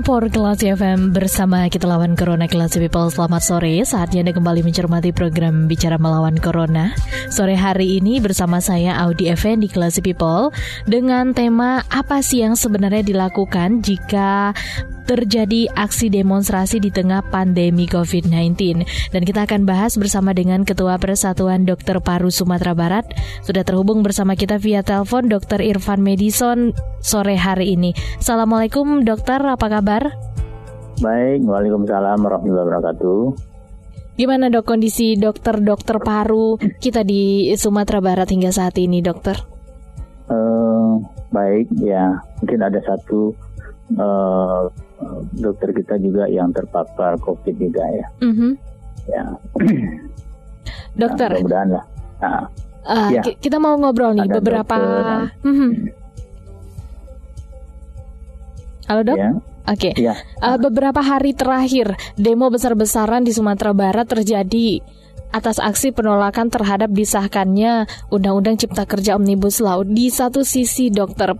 For Kelas FM bersama kita lawan Corona Kelas People. Selamat sore, saatnya Anda kembali mencermati program Bicara Melawan Corona. Sore hari ini bersama saya Audi Effendi Kelas People Dengan tema apa sih yang sebenarnya dilakukan jika terjadi aksi demonstrasi di tengah pandemi COVID-19. Dan kita akan bahas bersama dengan Ketua Persatuan Dokter Paru Sumatera Barat. Sudah terhubung bersama kita via telepon Dr. Irfan Medison sore hari ini. Assalamualaikum dokter, apa kabar? Baik, Waalaikumsalam warahmatullahi wabarakatuh. Gimana dok kondisi dokter-dokter paru kita di Sumatera Barat hingga saat ini dokter? Uh, baik ya, mungkin ada satu uh, dokter kita juga yang terpapar COVID juga ya. Mm -hmm. Ya. dokter. Nah, mudah-mudahan lah. Nah, uh, ya. Kita mau ngobrol nih Ada beberapa. Mm -hmm. Halo dok. Ya. Oke. Okay. Ya. Uh, beberapa hari terakhir demo besar-besaran di Sumatera Barat terjadi atas aksi penolakan terhadap disahkannya Undang-Undang Cipta Kerja Omnibus Law. Di satu sisi, dokter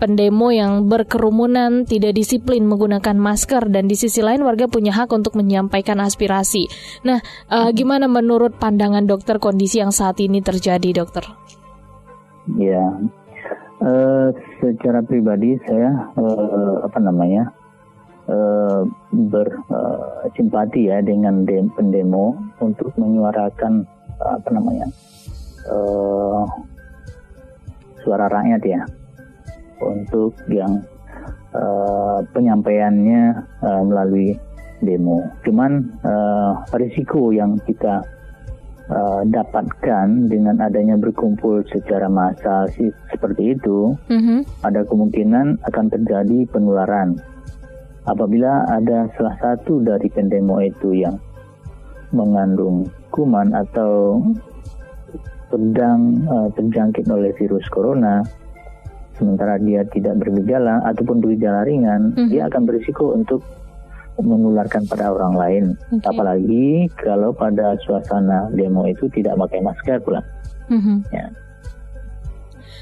pendemo yang berkerumunan tidak disiplin menggunakan masker dan di sisi lain warga punya hak untuk menyampaikan aspirasi. Nah, uh, gimana menurut pandangan dokter kondisi yang saat ini terjadi, dokter? Ya, uh, secara pribadi saya uh, apa namanya uh, bersimpati uh, ya dengan pendemo untuk menyuarakan uh, apa namanya uh, suara rakyat ya untuk yang uh, penyampaiannya uh, melalui demo. Cuman uh, risiko yang kita uh, dapatkan dengan adanya berkumpul secara massal seperti itu, mm-hmm. ada kemungkinan akan terjadi penularan. Apabila ada salah satu dari pendemo itu yang mengandung kuman atau sedang uh, terjangkit oleh virus corona, sementara dia tidak bergejala ataupun bergejala ringan, mm-hmm. dia akan berisiko untuk menularkan pada orang lain. Okay. Apalagi kalau pada suasana demo itu tidak pakai masker pula. Mm-hmm. Ya.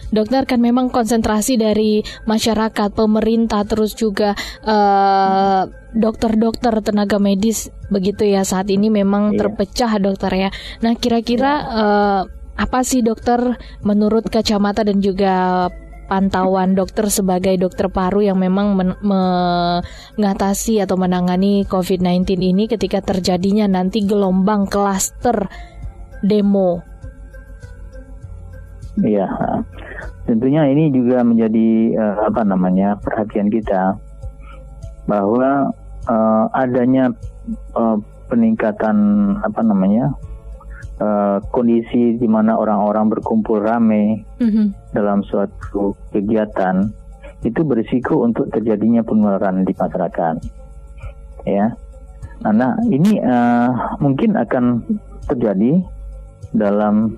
Dokter kan memang konsentrasi dari masyarakat, pemerintah, terus juga uh, dokter-dokter, tenaga medis begitu ya saat ini memang iya. terpecah dokter ya. Nah kira-kira uh, apa sih dokter menurut kacamata dan juga pantauan dokter sebagai dokter paru yang memang men- mengatasi atau menangani COVID-19 ini ketika terjadinya nanti gelombang klaster demo? Iya, tentunya ini juga menjadi uh, apa namanya perhatian kita bahwa uh, adanya uh, peningkatan apa namanya uh, kondisi di mana orang-orang berkumpul ramai mm-hmm. dalam suatu kegiatan itu berisiko untuk terjadinya penularan di masyarakat. Ya, nah ini uh, mungkin akan terjadi dalam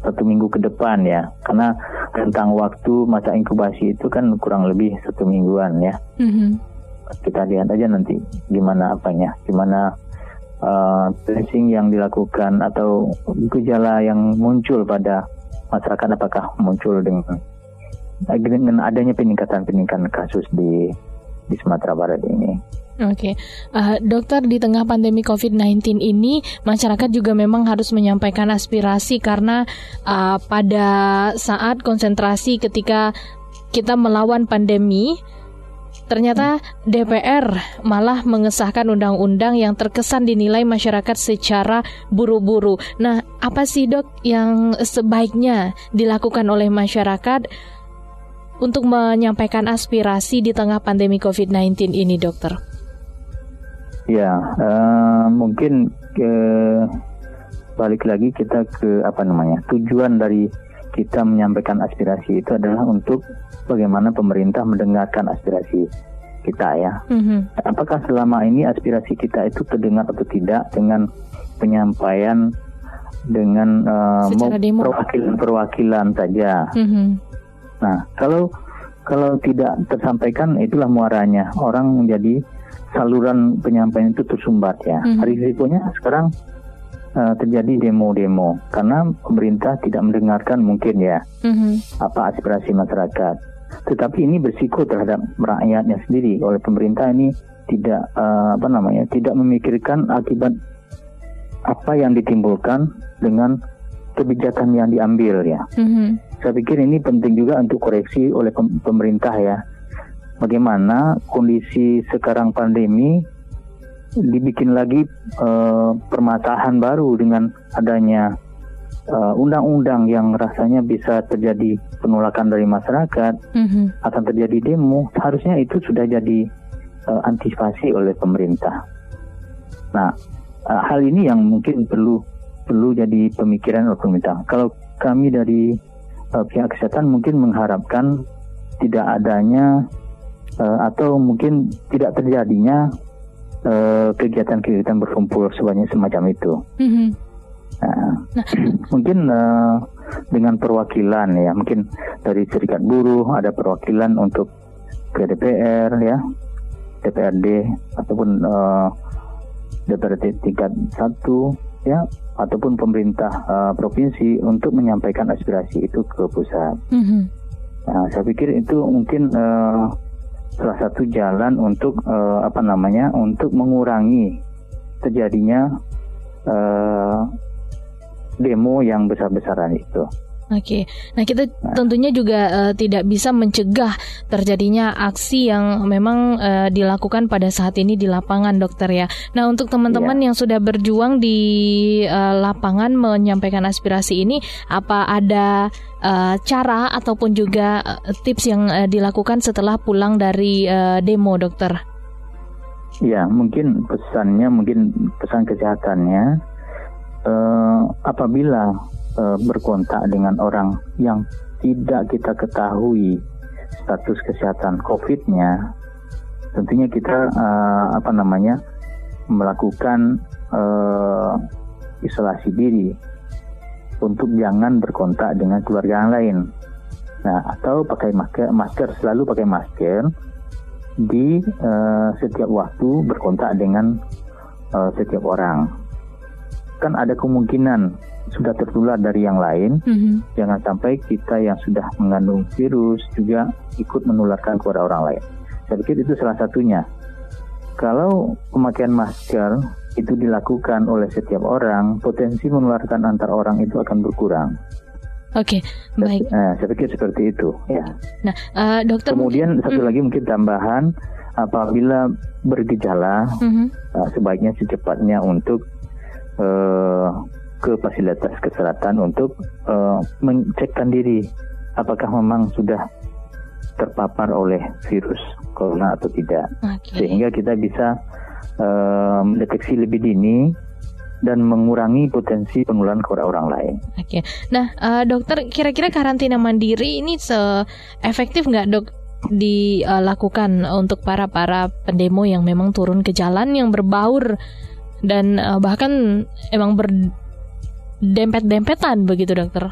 satu minggu ke depan ya, karena tentang waktu masa inkubasi itu kan kurang lebih satu mingguan ya. Mm-hmm. Kita lihat aja nanti gimana apanya, gimana uh, tracing yang dilakukan atau gejala yang muncul pada masyarakat apakah muncul dengan dengan adanya peningkatan-peningkatan kasus di di Sumatera Barat ini. Oke, okay. uh, eh, dokter di tengah pandemi COVID-19 ini masyarakat juga memang harus menyampaikan aspirasi karena uh, pada saat konsentrasi ketika kita melawan pandemi Ternyata DPR malah mengesahkan undang-undang yang terkesan dinilai masyarakat secara buru-buru. Nah, apa sih dok yang sebaiknya dilakukan oleh masyarakat untuk menyampaikan aspirasi di tengah pandemi COVID-19 ini, dokter? Ya, uh, mungkin ke balik lagi kita ke apa namanya tujuan dari kita menyampaikan aspirasi itu adalah untuk bagaimana pemerintah mendengarkan aspirasi kita ya. Mhm. Apakah selama ini aspirasi kita itu terdengar atau tidak dengan penyampaian dengan demo. perwakilan-perwakilan saja. Mhm. Nah, kalau kalau tidak tersampaikan itulah muaranya orang menjadi saluran penyampaian itu tersumbat ya. Mhm. Risikonya sekarang eh, terjadi demo-demo karena pemerintah tidak mendengarkan mungkin ya Mhm. apa aspirasi masyarakat. Tetapi ini bersiko terhadap rakyatnya sendiri oleh pemerintah ini tidak eh, apa namanya tidak memikirkan akibat apa yang ditimbulkan dengan kebijakan yang diambil ya. Mhm. Saya pikir ini penting juga untuk koreksi oleh pem- pemerintah ya. Bagaimana kondisi sekarang pandemi dibikin lagi eh, permasalahan baru dengan adanya eh, undang-undang yang rasanya bisa terjadi penolakan dari masyarakat, Mhm. akan terjadi demo. Harusnya itu sudah jadi eh, antisipasi oleh pemerintah. Nah, eh, hal ini yang mungkin perlu perlu jadi pemikiran oleh pemerintah. Kalau kami dari eh, pihak kesehatan mungkin mengharapkan tidak adanya eh, atau mungkin tidak terjadinya eh, kegiatan-kegiatan berkumpul sebanyak semacam itu. Mhm. Nah, mungkin eh, dengan perwakilan ya, mungkin dari serikat buruh ada perwakilan untuk ke DPR ya, DPRD ataupun eh, DPRD tingkat satu ya, ataupun pemerintah eh, provinsi untuk menyampaikan aspirasi itu ke pusat. Mhm. Nah, saya pikir itu mungkin eh, salah satu jalan untuk eh, apa namanya untuk mengurangi terjadinya eh, demo yang besar-besaran itu. Oke, nah kita tentunya juga eh, tidak bisa mencegah terjadinya aksi yang memang eh, dilakukan pada saat ini di lapangan, dokter ya. Nah untuk teman-teman yang sudah berjuang di eh, lapangan menyampaikan aspirasi ini, apa ada eh, cara ataupun juga tips yang eh, dilakukan setelah pulang dari eh, demo, dokter? Ya, mungkin pesannya, mungkin pesan kesehatannya, eh, apabila eh, berkontak dengan orang yang tidak kita ketahui status kesehatan COVID-nya, tentunya kita eh, apa namanya melakukan eh, isolasi diri untuk jangan berkontak dengan keluarga yang lain. Nah, atau pakai masker, masker selalu pakai masker di eh, setiap waktu berkontak dengan eh, setiap orang. Kan ada kemungkinan sudah tertular dari yang lain, Mhm. jangan sampai kita yang sudah mengandung virus juga ikut menularkan kepada orang lain. Saya pikir itu salah satunya. Kalau pemakaian masker itu dilakukan oleh setiap orang, potensi menularkan antar orang itu akan berkurang. Oke, baik. Nah, saya pikir seperti itu. Ya. Nah, eh, dokter Kemudian satu Hmm. lagi mungkin tambahan, apabila bergejala Mhm. uh, sebaiknya secepatnya untuk uh, ke fasilitas kesehatan untuk uh, mencekkan diri apakah memang sudah terpapar oleh virus corona atau tidak Oke. sehingga kita bisa uh, mendeteksi lebih dini dan mengurangi potensi penularan kepada orang lain. Oke, nah eh, dokter kira-kira karantina mandiri ini se-efektif nggak dok dilakukan untuk para para pendemo yang memang turun ke jalan yang berbaur dan bahkan emang berdempet-dempetan begitu dokter?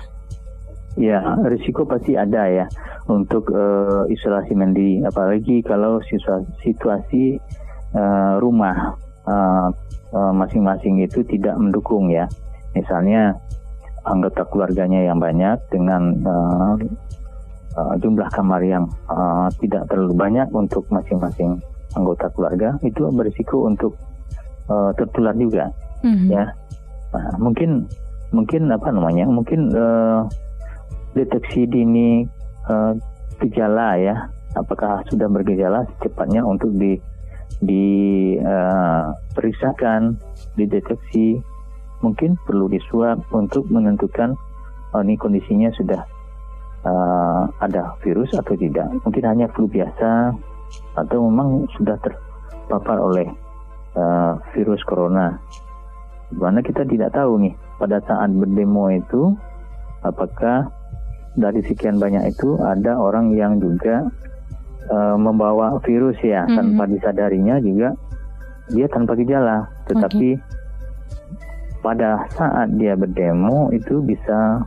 Ya, risiko pasti ada ya untuk eh, isolasi mandiri, apalagi kalau situa- situasi eh, rumah eh, masing-masing itu tidak mendukung ya. Misalnya anggota keluarganya yang banyak dengan eh, eh, jumlah kamar yang eh, tidak terlalu banyak untuk masing-masing anggota keluarga, itu berisiko untuk eh, tertular juga Mhm. ya Nah, mungkin mungkin apa namanya mungkin eh, deteksi dini eh, gejala ya. Apakah sudah bergejala secepatnya untuk di di eh, periksakan dideteksi. Mungkin perlu disuap untuk menentukan oh, ini kondisinya sudah eh, ada virus atau tidak. Mungkin hanya flu biasa atau memang sudah terpapar oleh eh, virus corona Di mana kita tidak tahu nih pada saat berdemo itu apakah dari sekian banyak itu ada orang yang juga uh, membawa virus ya mm -hmm. tanpa disadarinya juga dia tanpa gejala, tetapi okay. pada saat dia berdemo itu bisa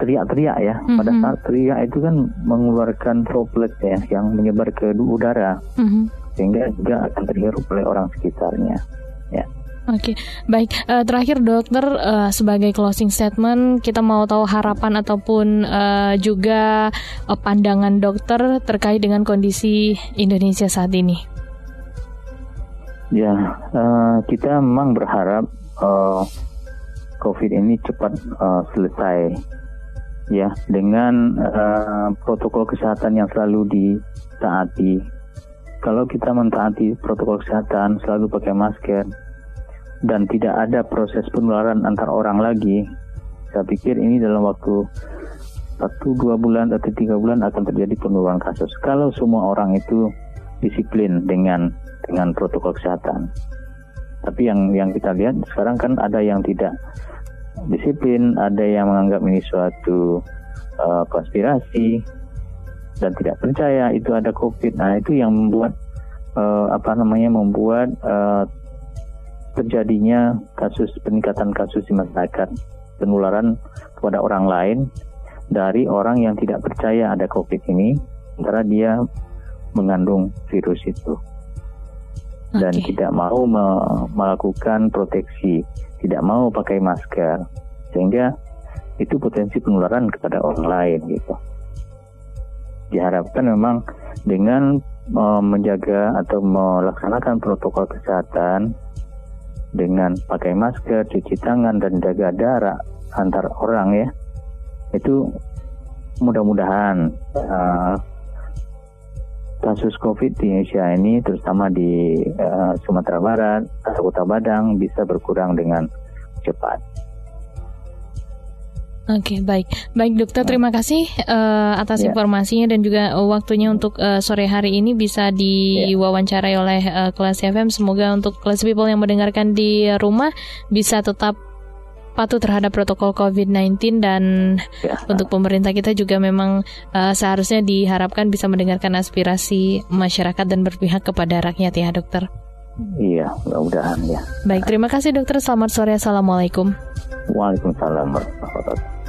teriak-teriak ya. Mm -hmm. Pada saat teriak itu kan mengeluarkan droplet ya yang menyebar ke udara, mm -hmm. sehingga juga akan terhirup oleh orang sekitarnya. Ya. Oke, okay. baik. Uh, terakhir dokter uh, sebagai closing statement kita mau tahu harapan ataupun uh, juga uh, pandangan dokter terkait dengan kondisi Indonesia saat ini. Ya, uh, kita memang berharap uh, COVID ini cepat uh, selesai, ya, dengan uh, protokol kesehatan yang selalu ditaati. Kalau kita mentaati protokol kesehatan, selalu pakai masker, dan tidak ada proses penularan antar orang lagi, saya pikir ini dalam waktu satu dua bulan atau tiga bulan akan terjadi penurunan kasus. Kalau semua orang itu disiplin dengan dengan protokol kesehatan. Tapi yang yang kita lihat sekarang kan ada yang tidak disiplin, ada yang menganggap ini suatu uh, konspirasi dan tidak percaya itu ada COVID. Nah itu yang membuat uh, apa namanya membuat uh, terjadinya kasus peningkatan kasus di masyarakat penularan kepada orang lain dari orang yang tidak percaya ada COVID ini, sementara dia mengandung virus itu dan okay. tidak mau me melakukan proteksi, tidak mau pakai masker, sehingga itu potensi penularan kepada orang lain gitu. Diharapkan memang dengan menjaga atau melaksanakan protokol kesehatan dengan pakai masker, cuci tangan dan jaga jarak antar orang ya. Itu mudah-mudahan uh, kasus COVID di Indonesia ini terutama di uh, Sumatera Barat, Kota Badang bisa berkurang dengan cepat. Oke, okay, baik. Baik, Dokter, terima kasih uh, atas ya. informasinya dan juga uh, waktunya untuk uh, sore hari ini bisa diwawancarai oleh uh, Kelas FM. Semoga untuk kelas people yang mendengarkan di rumah bisa tetap patuh terhadap protokol COVID-19 dan ya. untuk pemerintah kita juga memang uh, seharusnya diharapkan bisa mendengarkan aspirasi masyarakat dan berpihak kepada rakyat ya, Dokter. Iya, mudah-mudahan ya. Baik, terima kasih Dokter. Selamat sore. Assalamualaikum. Waalaikumsalam warahmatullahi wabarakatuh.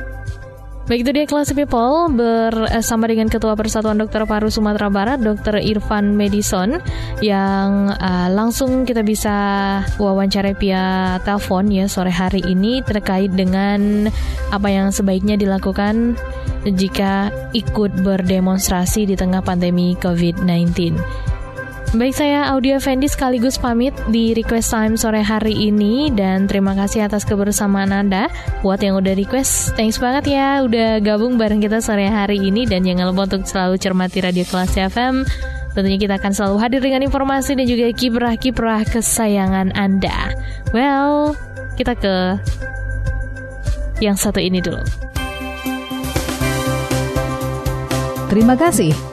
Baik itu dia kelas people bersama dengan Ketua Persatuan Dokter Paru Sumatera Barat Dr. Irfan Medison yang uh, langsung kita bisa wawancara via telepon ya sore hari ini terkait dengan apa yang sebaiknya dilakukan jika ikut berdemonstrasi di tengah pandemi COVID-19. Baik saya Audio Fendi sekaligus pamit di request time sore hari ini dan terima kasih atas kebersamaan Anda buat yang udah request. Thanks banget ya udah gabung bareng kita sore hari ini dan jangan lupa untuk selalu cermati Radio Kelas FM. Tentunya kita akan selalu hadir dengan informasi dan juga kiprah-kiprah kesayangan Anda. Well, kita ke yang satu ini dulu. Terima kasih.